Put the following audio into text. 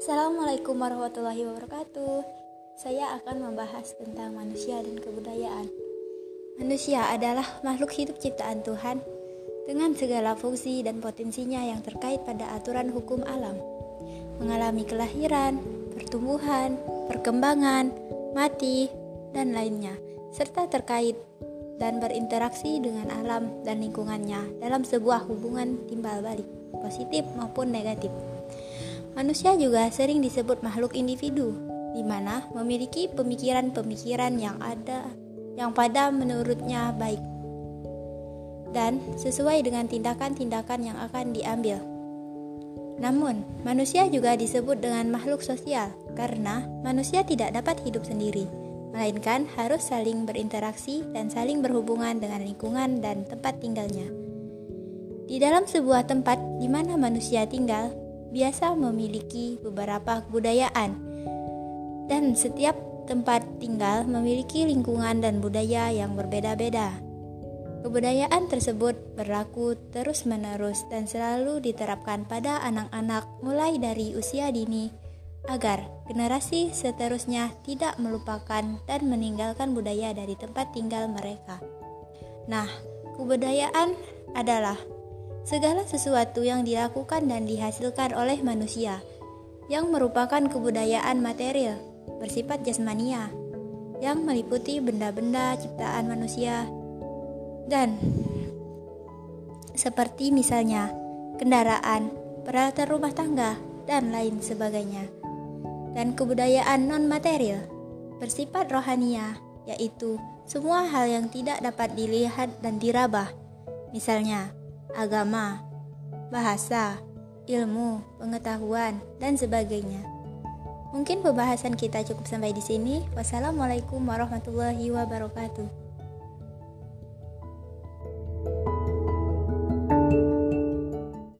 Assalamualaikum warahmatullahi wabarakatuh. Saya akan membahas tentang manusia dan kebudayaan. Manusia adalah makhluk hidup ciptaan Tuhan dengan segala fungsi dan potensinya yang terkait pada aturan hukum alam. Mengalami kelahiran, pertumbuhan, perkembangan, mati, dan lainnya, serta terkait dan berinteraksi dengan alam dan lingkungannya dalam sebuah hubungan timbal balik, positif maupun negatif. Manusia juga sering disebut makhluk individu, di mana memiliki pemikiran-pemikiran yang ada yang pada menurutnya baik dan sesuai dengan tindakan-tindakan yang akan diambil. Namun, manusia juga disebut dengan makhluk sosial karena manusia tidak dapat hidup sendiri, melainkan harus saling berinteraksi dan saling berhubungan dengan lingkungan dan tempat tinggalnya. Di dalam sebuah tempat di mana manusia tinggal, biasa memiliki beberapa kebudayaan, dan setiap tempat tinggal memiliki lingkungan dan budaya yang berbeda-beda. Kebudayaan tersebut berlaku terus-menerus dan selalu diterapkan pada anak-anak mulai dari usia dini agar generasi seterusnya tidak melupakan dan meninggalkan budaya dari tempat tinggal mereka. Nah, kebudayaan adalah segala sesuatu yang dilakukan dan dihasilkan oleh manusia yang merupakan kebudayaan material bersifat jasmania yang meliputi benda-benda ciptaan manusia dan seperti misalnya kendaraan, peralatan rumah tangga, dan lain sebagainya. Dan kebudayaan non-material bersifat rohania, yaitu semua hal yang tidak dapat dilihat dan diraba. Misalnya, agama, bahasa, ilmu, pengetahuan, dan sebagainya. Mungkin pembahasan kita cukup sampai di sini. Wassalamualaikum warahmatullahi wabarakatuh.